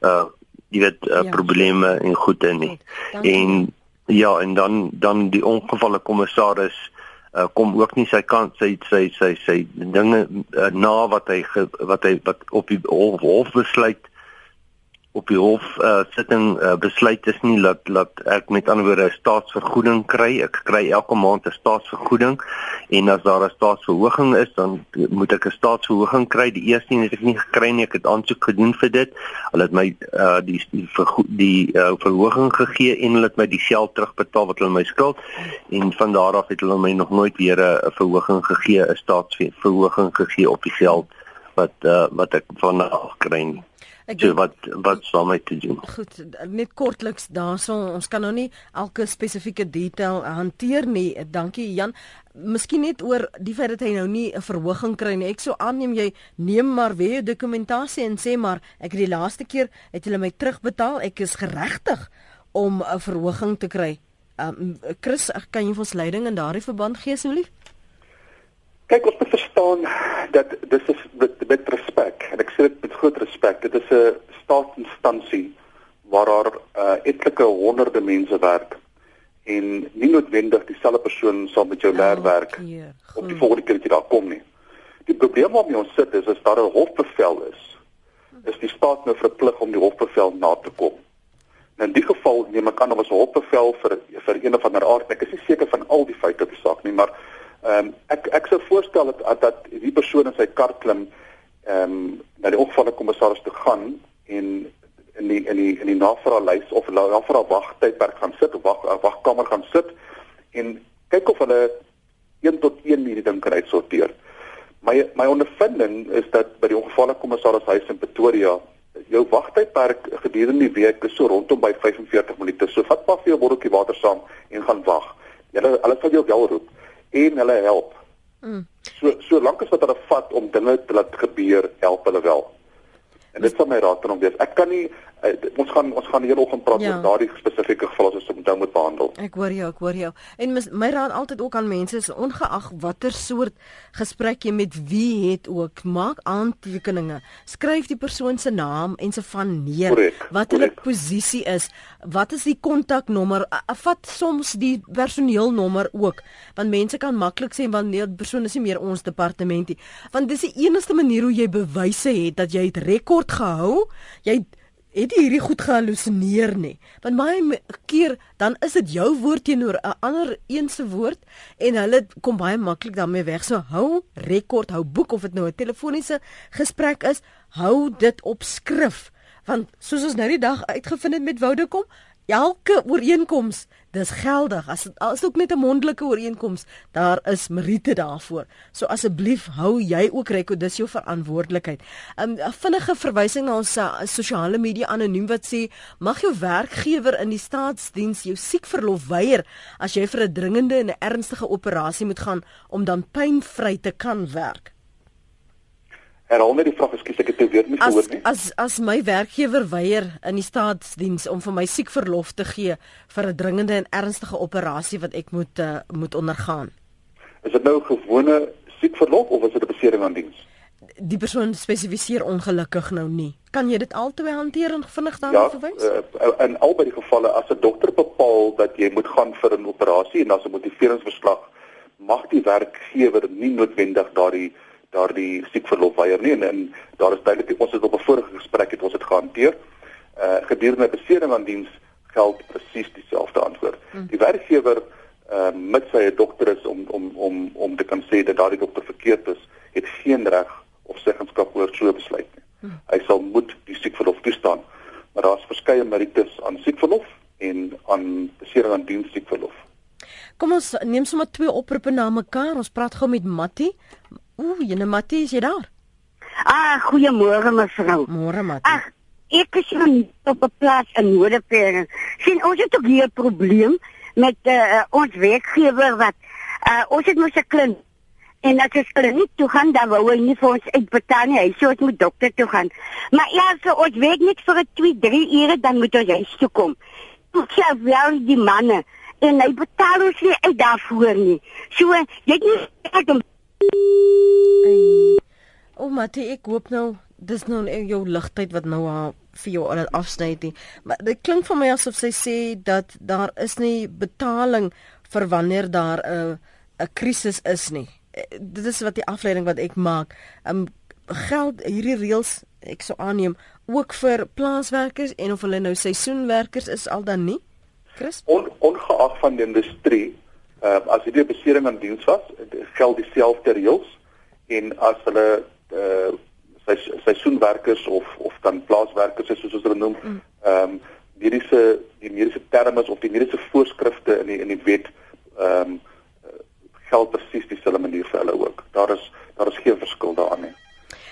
uh jy weet uh, ja. probleme en goede nie. En Ja, en dan dan die ongevalle kommissaris uh, kom ook nie sy kant sy sy sy sy dinge uh, na wat hy ge, wat hy wat op die hof, hof besluit op die hof uh, sitting uh, besluit is nie dat dat ek met ander woorde 'n staatsvergoeding kry. Ek kry elke maand 'n staatsvergoeding en as daar 'n staatsverhoging is, dan moet ek 'n staatsverhoging kry. Die eerste een het ek nie gekry nie. Ek het aansoek gedoen vir dit. Hulle het my uh, die die, die uh, verhoging gegee en hulle het my die geld terugbetaal wat hulle my skuld en van daar af het hulle my nog nooit weer 'n verhoging gegee, 'n staatsverhoging gegee op die geld wat uh, wat ek van af kry nie. Ek so, wat wat sou my te doen? Goed, net kortliks daarso, ons kan nou nie elke spesifieke detail hanteer nie. Dankie Jan. Miskien net oor die feit dat hy nou nie 'n verhoging kry nie. Ek sou aanneem jy neem maar weer jou dokumentasie en sê maar ek het die laaste keer het hulle my terugbetaal. Ek is geregtig om 'n verhoging te kry. Um Chris, kan jy vir ons leiding in daardie verband gee asseblief? Kyk, ons moet verstaan dat dis is met, met respek en ek sê dit met groot respek. Dit is 'n staatsinstansie waar daar uh, etlike honderde mense werk en nie noodwendig dieselfde persoon sal met jou leer werk op die volgende keer dat jy daar kom nie. Die probleem waarmee ons sit is as daar 'n hofbevel is, is die staat nou verplig om die hofbevel na te kom. Nou in die geval neem ek aan of 'n hofbevel vir vir een of ander aard, ek is nie seker van al die feite op die saak nie, maar Ehm um, ek ek sou voorstel dat dat die persoon in sy kar klim ehm um, na die opvalle kommissaris toe gaan en in die in die in die navraelys of navra wagtydperk gaan sit of wag wagkamer gaan sit en kyk of hulle 1 tot 1 hierdie ding kan uitsorteer. My my ondervinding is dat by die ongevalle kommissaris huis in Pretoria jou wagtydperk gedurende die week is so rondom by 45 minute. So vat maar vir jou botteltjie water saam en gaan wag. Hulle hulle sal jou wel roep en hulle help. Mm. So solank as wat hulle vat om dinge te laat gebeur, help hulle wel. En dit sal my raad aan hom wees. Ek kan nie uh, ons gaan ons gaan hier oggend praat ja. oor daardie spesifieke geval as ons moet moet behandel. Ek hoor jou, ek hoor jou. En mis, my raad altyd ook aan mense is ongeag watter soort gesprek jy met wie het ook, maak aantekeninge. Skryf die persoon se naam en se van neer. Correct, wat hulle posisie is. Wat is die kontaknommer? Vat soms die personeelnommer ook, want mense kan maklik sê wanneer die persoon is nie meer ons departement nie. Want dis die enigste manier hoe jy bewyse het dat jy het rekord gehou. Jy het jy hierdie goed gehallusineer nie. Want baie keer dan is dit jou woord teenoor 'n ander een se woord en hulle kom baie maklik daarmee weg. So hou rekord, hou boek of dit nou 'n telefoniese gesprek is, hou dit op skrif. Want soos ons nou die dag uitgevind het met Woudekom, elke ooreenkoms dis geldig. As dit as ook net 'n mondelike ooreenkoms daar is meriete daarvoor. So asseblief hou jy ook rekord dis jou verantwoordelikheid. 'n um, vinnige verwysing na ons uh, sosiale media anoniem wat sê mag jou werkgewer in die staatsdiens jou siekverlof weier as jy vir 'n dringende en ernstige operasie moet gaan om dan pynvry te kan werk Herhaal net die vraag, ekskuus, ek het dit weer nie gehoor nie. As as my werkgewer weier in die staatsdiens om vir my siekverlof te gee vir 'n dringende en ernstige operasie wat ek moet uh, moet ondergaan. Is dit nou 'n gewone siekverlof of is dit 'n besering aan diens? Die persoon spesifiseer ongelukkig nou nie. Kan jy dit altyd hanteer en vinnig daarna ja, verwys? Ja, uh, in albei gevalle as 'n dokter bepaal dat jy moet gaan vir 'n operasie en daar's 'n motiveringsverslag, mag die werkgewer nie noodwendig daardie daardie siekverlof weier nie en, en daar is duidelik ons het op 'n vorige gesprek het ons dit gehanteer. Uh gedurende besering aan diens geld presies dieselfde antwoord. Hmm. Die werkgewer uh met sy dokter is om om om om te kan sê dat daardie dokter verkeerd is, het geen reg of seggenskap oor so besluit nie. Hmm. Hy sal moet die siekverlof toestaan. Maar daar's verskeie merites aan siekverlof en aan besering aan diens siekverlof. Kom ons neem sommer twee oproepe na mekaar. Ons praat gou met Mattie. Ooh, jene Mattie, is jy daar? Ah, goeiemôre mevrou. Môre Mattie. Ag, ek is hier op 'n plaas in Noorderperen. Sien, ons het ook hier 'n probleem met uh, ons werkgewer wat uh, ons het mos 'n kliniek en as ons kliniek toe gaan, dan wou hy nie vir ons uitbetaal nie. Hy sê ons moet dokter toe gaan. Maar ja, so ons werk net vir 2, 3 ure dan moet ons huis toe kom. Ek sê wel die manne en hy betaal ons nie uit daarvoor nie. So jy het nie om O, Matthie, ek hoop nou dis nou jou ligtheid wat nou haar vir jou al afsny nie. Maar dit klink vir my asof sy sê dat daar is nie betaling vir wanneer daar 'n 'n krisis is nie. Eh, dit is wat die afleiding wat ek maak. Um geld hierdie reëls ek sou aanneem ook vir plaaswerkers en of hulle nou seisoenwerkers is al dan nie? Chris? On, ongeag van die industrie, uh, as 'n besering aan diens was, geld dieselfde reëls en as hulle uh, seisoenwerkers of of dan plaaswerkers soos ons hulle noem, mm. ehm um, mediese die mediese terme of die mediese voorskrifte in die in die wet ehm um, geld presies dieselfde manier vir hulle ook. Daar is daar is geen verskil daarin nie.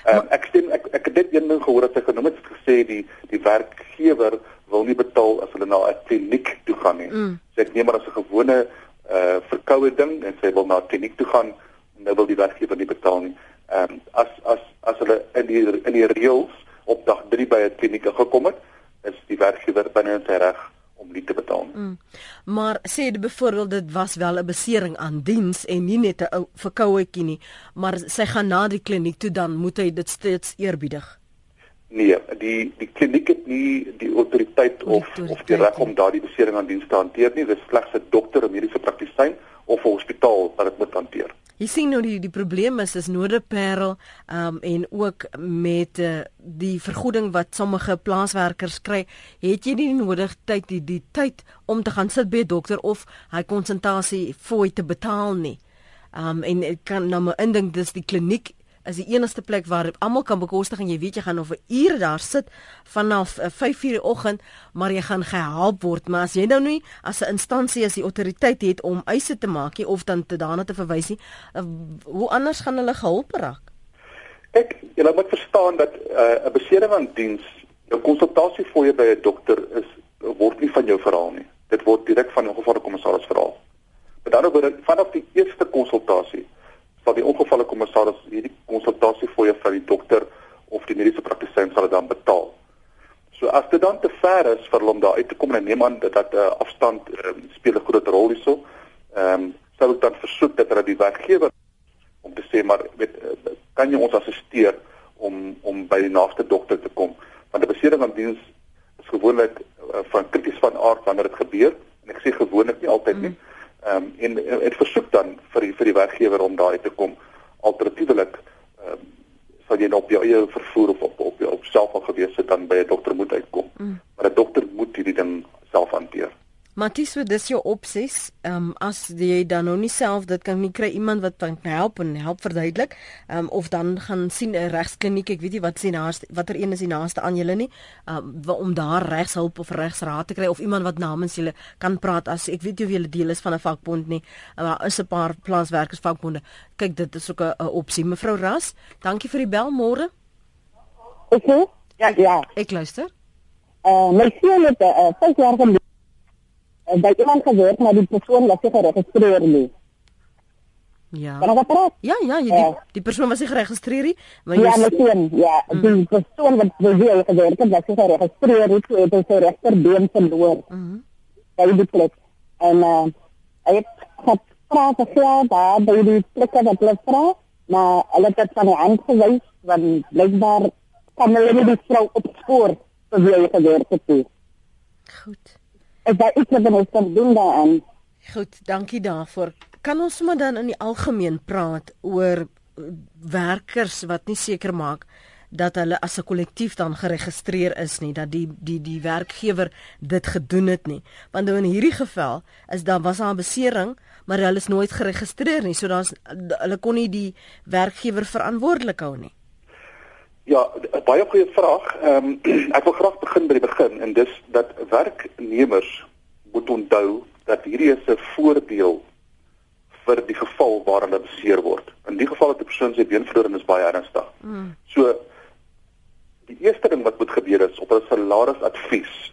Ehm um, ek stem ek ek het dit een ding gehoor dat sy genoem het gesê die die werkgewer wil nie betaal as hulle na 'n kliniek toe gaan nie. Mm. Sy so neem maar as 'n gewone uh verkoue ding en sy wil na kliniek toe gaan en nou wil die werkgewer nie betaal nie. Ehm um, as as as hulle in die in die reëls op dag 3 by 'n kliniek gekom het, is die werkgewer binne sy reg om nie te betaal nie. Mm. Maar sê dit byvoorbeeld dit was wel 'n besering aan diens en nie net 'n verkouetjie nie, maar sy gaan na die kliniek toe dan moet hy dit steeds eerbiedig. Nee, die die kliniek het nie die autoriteit of of die reg om daardie besering aan diens te hanteer nie. Dit is slegs 'n dokter, 'n mediese praktisyn of 'n hospitaal wat dit moet hanteer. Jy sien nou die die probleem is is Noorderparel um en ook met uh, die vergoeding wat sommige plaaswerkers kry, het jy nie nodig tyd die die tyd om te gaan sit by 'n dokter of hy konsultasie fooi te betaal nie. Um en ek kan nou maar indink dis die kliniek is die enigste plek waar almal kan bekostig en jy weet jy gaan of 'n uur daar sit vanaf 5:00 eh, die oggend, maar jy gaan gehelp word. Maar as jy nou nie as 'n instansie as die autoriteit het om eise te maak nie of dan te daarna te verwys nie, uh, hoe anders gaan hulle gehelp raak? Ek jy moet verstaan dat eh, 'n uh, besering aan diens, jou konsultasie vir jou by 'n dokter is word nie van jou verhaal nie. Dit word direk van 'n gevalle kommissaris verhaal. Met ander woorde, vanaf die eerste konsultasie sal die ongevalle kommissaris hierdie konsultasie fooie van die dokter of die mediese praktisyn sal dan betaal. So as dit dan te ver is vir hom daar uit te kom en neem aan dat dat 'n uh, afstand um, speel 'n groot rol hierso. Ehm um, sou ek dan versoek dat hulle die werkgewer om te sê maar weet uh, kan jy ons assisteer om om by die naaste dokter te kom want 'n besering aan diens is gewoonlik uh, van krities van aard wanneer dit gebeur en ek sê gewoonlik nie altyd nie. Mm. Ehm um, en dit versoek dan vir die, vir die werkgewer om daar uit te kom. Alternatiefelik ehm um, sal jy op jou eie vervoer of op op jou self al gewees het dan by 'n dokter moet uitkom. Mm. Maar 'n dokter moet hierdie ding. Maties, wat dis jou opsies? Ehm um, as jy dan nou nie self dit kan nie kry iemand wat kan help en help verduidelik, ehm um, of dan gaan sien 'n regskliniek, ek weet nie wat sien naaste watter een is die naaste aan julle nie, ehm um, om daar regshulp of regsraad te kry of iemand wat namens julle kan praat as ek weet jy of julle deel is van 'n vakbond nie. Maar is 'n paar plaaswerkers vakbonde. Kyk, dit is ook 'n opsie. Mevrou Ras, dankie vir die bel môre. Okay. Ja, ja. Ek luister. Eh uh, my seun het 'n uh, 5 jaar gelede by iemand gewerk maar die persoon was nie geregistreer nie. Ja. Kan ek praat? Ja, ja, jy, die, uh, die persoon was nie geregistreer nie, maar jy Ja, misschien, ja, mm. die persoon wat wie hy gewerk het, was nie geregistreer nie, so het hy sy rechterbeen verloor. Mhm. Mm by die plek. En uh, hy het gevra vir geld daar by die plekke wat hulle vra, maar hulle het van die hand gewys, want blijkbaar kan hulle nie die vrou opspoor vir wie hy gewerk het. Goed. Ek wou iets met ons kan doen daaraan. Goed, dankie daarvoor. Kan ons sommer dan in die algemeen praat oor eh, werkers wat nie seker maak dat hulle as 'n kollektief dan geregistreer is nie dat die die die werkgewer dit gedoen het nie want nou in hierdie geval is daar was daar 'n besering maar hulle is nooit geregistreer nie so daar's hulle kon nie die werkgewer verantwoordelik hou nie Ja, baie goeie vraag. Ehm um, *clears throat* ek wil graag begin by die begin en dis dat werknemers moet onthou dat hierdie is 'n voordeel vir die geval waar hulle beseer word. In die geval dat 'n persoon sy been verloor en is baie ernstig. Mm. So die eerste ding wat moet gebeur is op 'n salarisadvies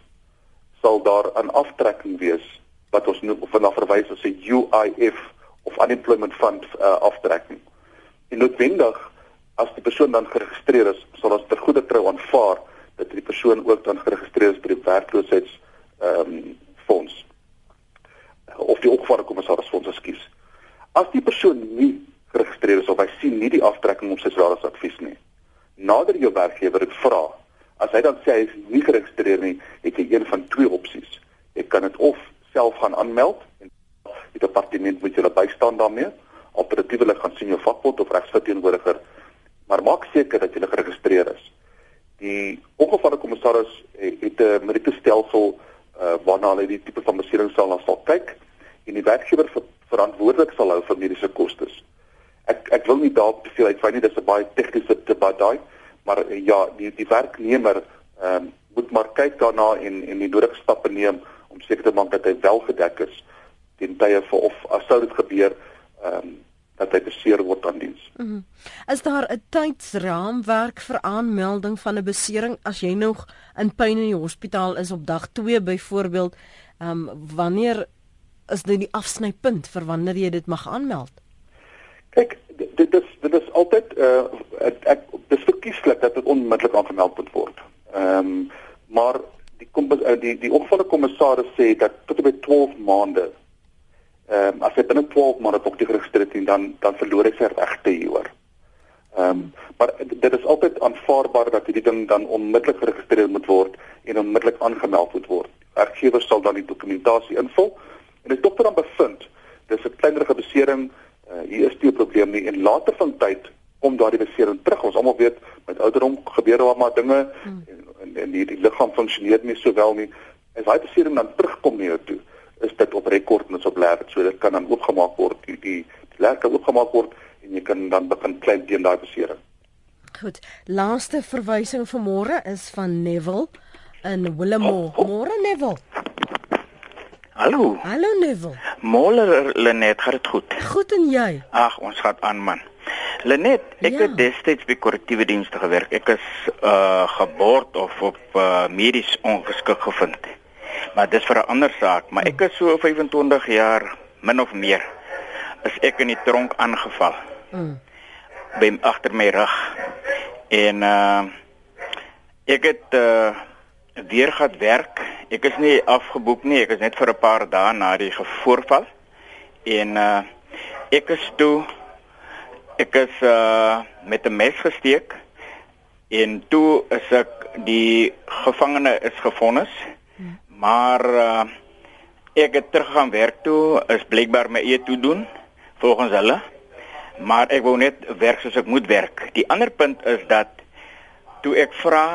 sal daar 'n aftrekking wees wat ons noem of na verwys as 'n UIF of unemployment fund uh, aftrekking. En noodwendig as die persoon dan geregistreer is, sal ons ter goeie trou aanvaar dat die persoon ook dan geregistreer is by die werkloosheids ehm um, fonds of die opgevaarde kommissaris fonds ekskuus. As die persoon nie geregistreer is of hy sien nie die aftrekking op sy salarisadvies nie, nader jou werkgewer dit vra. As hy dan sê hy is nie geregistreer nie, het jy een van twee opsies. Jy kan dit of self gaan aanmeld en die departement moet julle bystaan daarmee. Alternatiefelik gaan sien jou vakbond of regsverteenwoordiger maar maak seker dat jy geregistreer is. Die ongevalkommissaris het 'n merietestelsel uh, waarna hulle die tipe van besering sal na sal kyk en die werkgewer ver verantwoordelik sal hou vir mediese kostes. Ek ek wil nie daarop te veel uitwy nie, dis 'n baie tegniese debat daai, maar uh, ja, die die werknemer ehm um, moet maar kyk daarna en en die nodige stappe neem om seker te maak dat hy wel gedek is teen tye vir of as sou dit gebeur ehm um, dat hy beseer word aan diens. Mm -hmm. Is daar 'n tydsraamwerk vir aanmelding van 'n besering as jy nog in pyn in die hospitaal is op dag 2 byvoorbeeld, ehm um, wanneer is dit die afsnypunt vir wanneer jy dit mag aanmeld? Kyk, dit is dit is altyd uh ek, ek dis verkieslik dat dit onmiddellik aangemeld moet word. Ehm um, maar die kom uh, die die opvalle kommissaris sê dat tot by 12 maande ehm um, as hy binne 12 maande op die geregistreer het dan dan verloor hy sy regte hieroor. Ehm um, maar dit is altyd aanvaarbaar dat hierdie ding dan onmiddellik geregistreer moet word en onmiddellik aangemeld moet word. Werkgewer sal dan die dokumentasie invul en as dokter dan bevind dis 'n kleinerige besering, uh, hier is nie 'n probleem nie en later van tyd kom daardie besering terug. Ons almal weet met ouderdom gebeur daar maar dinge hmm. en en, en die, die liggaam funksioneer nie so wel nie. As daai besering dan terugkom na jou toe, is dit op rekord en is op lêer so dit kan dan oopgemaak word die die, die lêer kan oopgemaak word en jy kan dan begin klein teen daai besering. Goed. Laaste verwysing vir môre is van Neville in Willemore. Oh, oh. Môre Neville. Hallo. Hallo Neville. Môre Lenet, gaan dit goed? Goed en jy? Ag, ons gaan aan man. Lenet, ek ja. het destyds by korrektiewe dienste gewerk. Ek is uh gebord of op uh, medies ongeskik gevind. Maar dis vir 'n ander saak, maar ek is so 25 jaar min of meer is ek in die tronk aangeval. Mm. By agter my rug. En uh ek het uh weer gaan werk. Ek is nie afgeboek nie, ek is net vir 'n paar dae na die voorval. En uh ek is toe ek is uh met 'n mes gesteek en toe is ek die gevangene is gefonnis. Maar uh, ek het teruggegaan werk toe, is blykbaar my eie toe doen volgens hulle. Maar ek wou net werk soos ek moet werk. Die ander punt is dat toe ek vra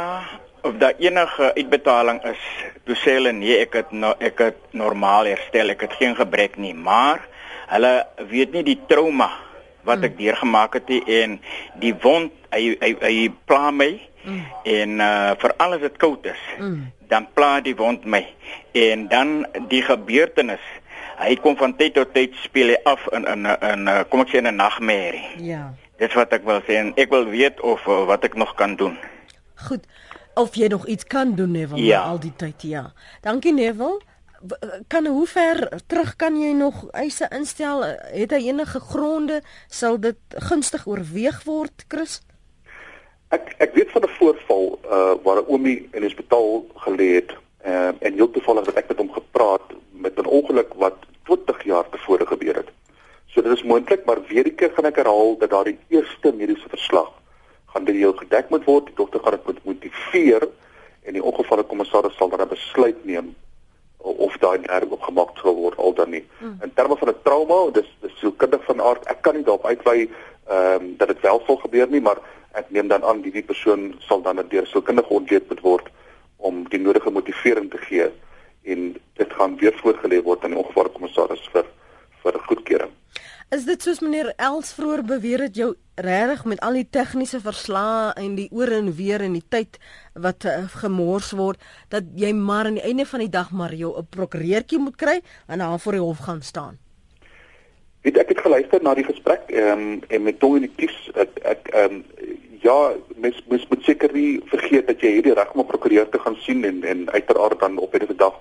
of daar enige uitbetaling is, toe sê hulle nee, ek het no, ek het normaal herstel, ek het geen gebrek nie, maar hulle weet nie die trauma wat ek mm. deurgemaak het en die wond hy hy, hy pla my mm. en uh, vir alles wat koud is. Mm. dan pla die wond my. En dan die gebeurtenis hy kom van tyd tot tyd speel hy af in in in kom ek sê in 'n nagmerrie. Ja. Dis wat ek wil sê en ek wil weet of uh, wat ek nog kan doen. Goed of jy nog iets kan doen Neville ja. al die tyd ja. Dankie Neville. Kan hoe ver terug kan jy nog eise instel? Het hy enige gronde? Sal dit gunstig oorweeg word Chris Ek ek weet van 'n voorval uh waar 'n oomie in die hospitaal gelê het uh, en heel toevallig het ek met hom gepraat met 'n ongeluk wat 20 jaar tevore gebeur het. So dit is moontlik, maar weer ek gaan ek herhaal dat daardie eerste mediese verslag gaan deur jou gedek moet word. Die dokter gaan dit moet motiveer en die ongevalkommissaris sal dan 'n besluit neem of daai nerve opgemaak sal word al dan nie. Hmm. In terme van 'n trauma, dis dis so kundig van aard. Ek kan nie daarop uitwy ehm um, dat dit wel sal gebeur nie, maar ek neem dan aan die die persoon sal dan deur sielkundige ontleed moet word om die nodige motivering te gee en dit gaan weer voorgelê word aan die ongevalkommissaris vir vir goedkeuring. Is dit soos meneer Els vroeër beweer het jou regtig met al die tegniese verslae en die oor en weer en die tyd wat uh, gemors word dat jy maar aan die einde van die dag maar jou 'n prokureurtjie moet kry en dan voor die hof gaan staan? Weet ek het geluister na die gesprek um, en met tong in die kies ek ek ehm um, ja, mens mens moet seker nie vergeet dat jy hierdie reg om 'n prokureur te gaan sien en en uiteraard dan op 'n dag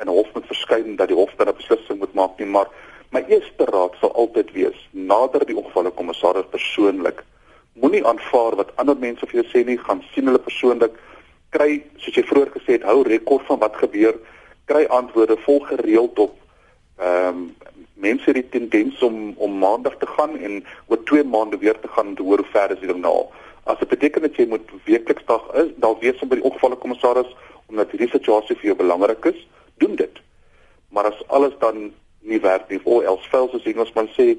in 'n hof moet verskyn dat die hof dan 'n beslissing moet maak nie, maar my eerste raad sal altyd wees nader die ongevalle kommissaris persoonlik. Moenie aanvaar wat ander mense vir jou sê nie, gaan sien hulle persoonlik. Kry, soos jy vroeër gesê het, hou rekord van wat gebeur, kry antwoorde volg gereeld op ehm um, mense het die tendens om om maandag te gaan en oor 2 maande weer te gaan te hoor hoe ver is dit nou. As dit beteken dat jy moet weekliks dag is, dan weet jy by die ongevalle kommissaris omdat hierdie situasie vir jou belangrik is, doen dit. Maar as alles dan nie werk nie, of else fails as Engelsman sê,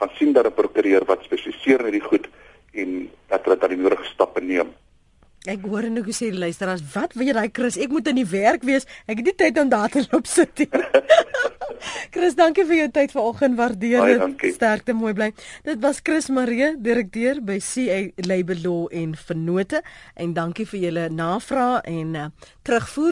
gaan sien dat 'n prokureur wat spesialiseer in hierdie goed en dat hulle dan die nodige stappe neem Ek hoor en ek sê luisteraars, wat wil jy daai Chris? Ek moet in die werk wees. Ek het nie tyd om daar te loop sit nie. *laughs* Chris, dankie vir jou tyd vanoggend. Waardeer dit. Sterkte, mooi bly. Dit was Chris Marie, direkteur by CA Labor Law en Vennote en dankie vir julle navraag en uh, terugvoer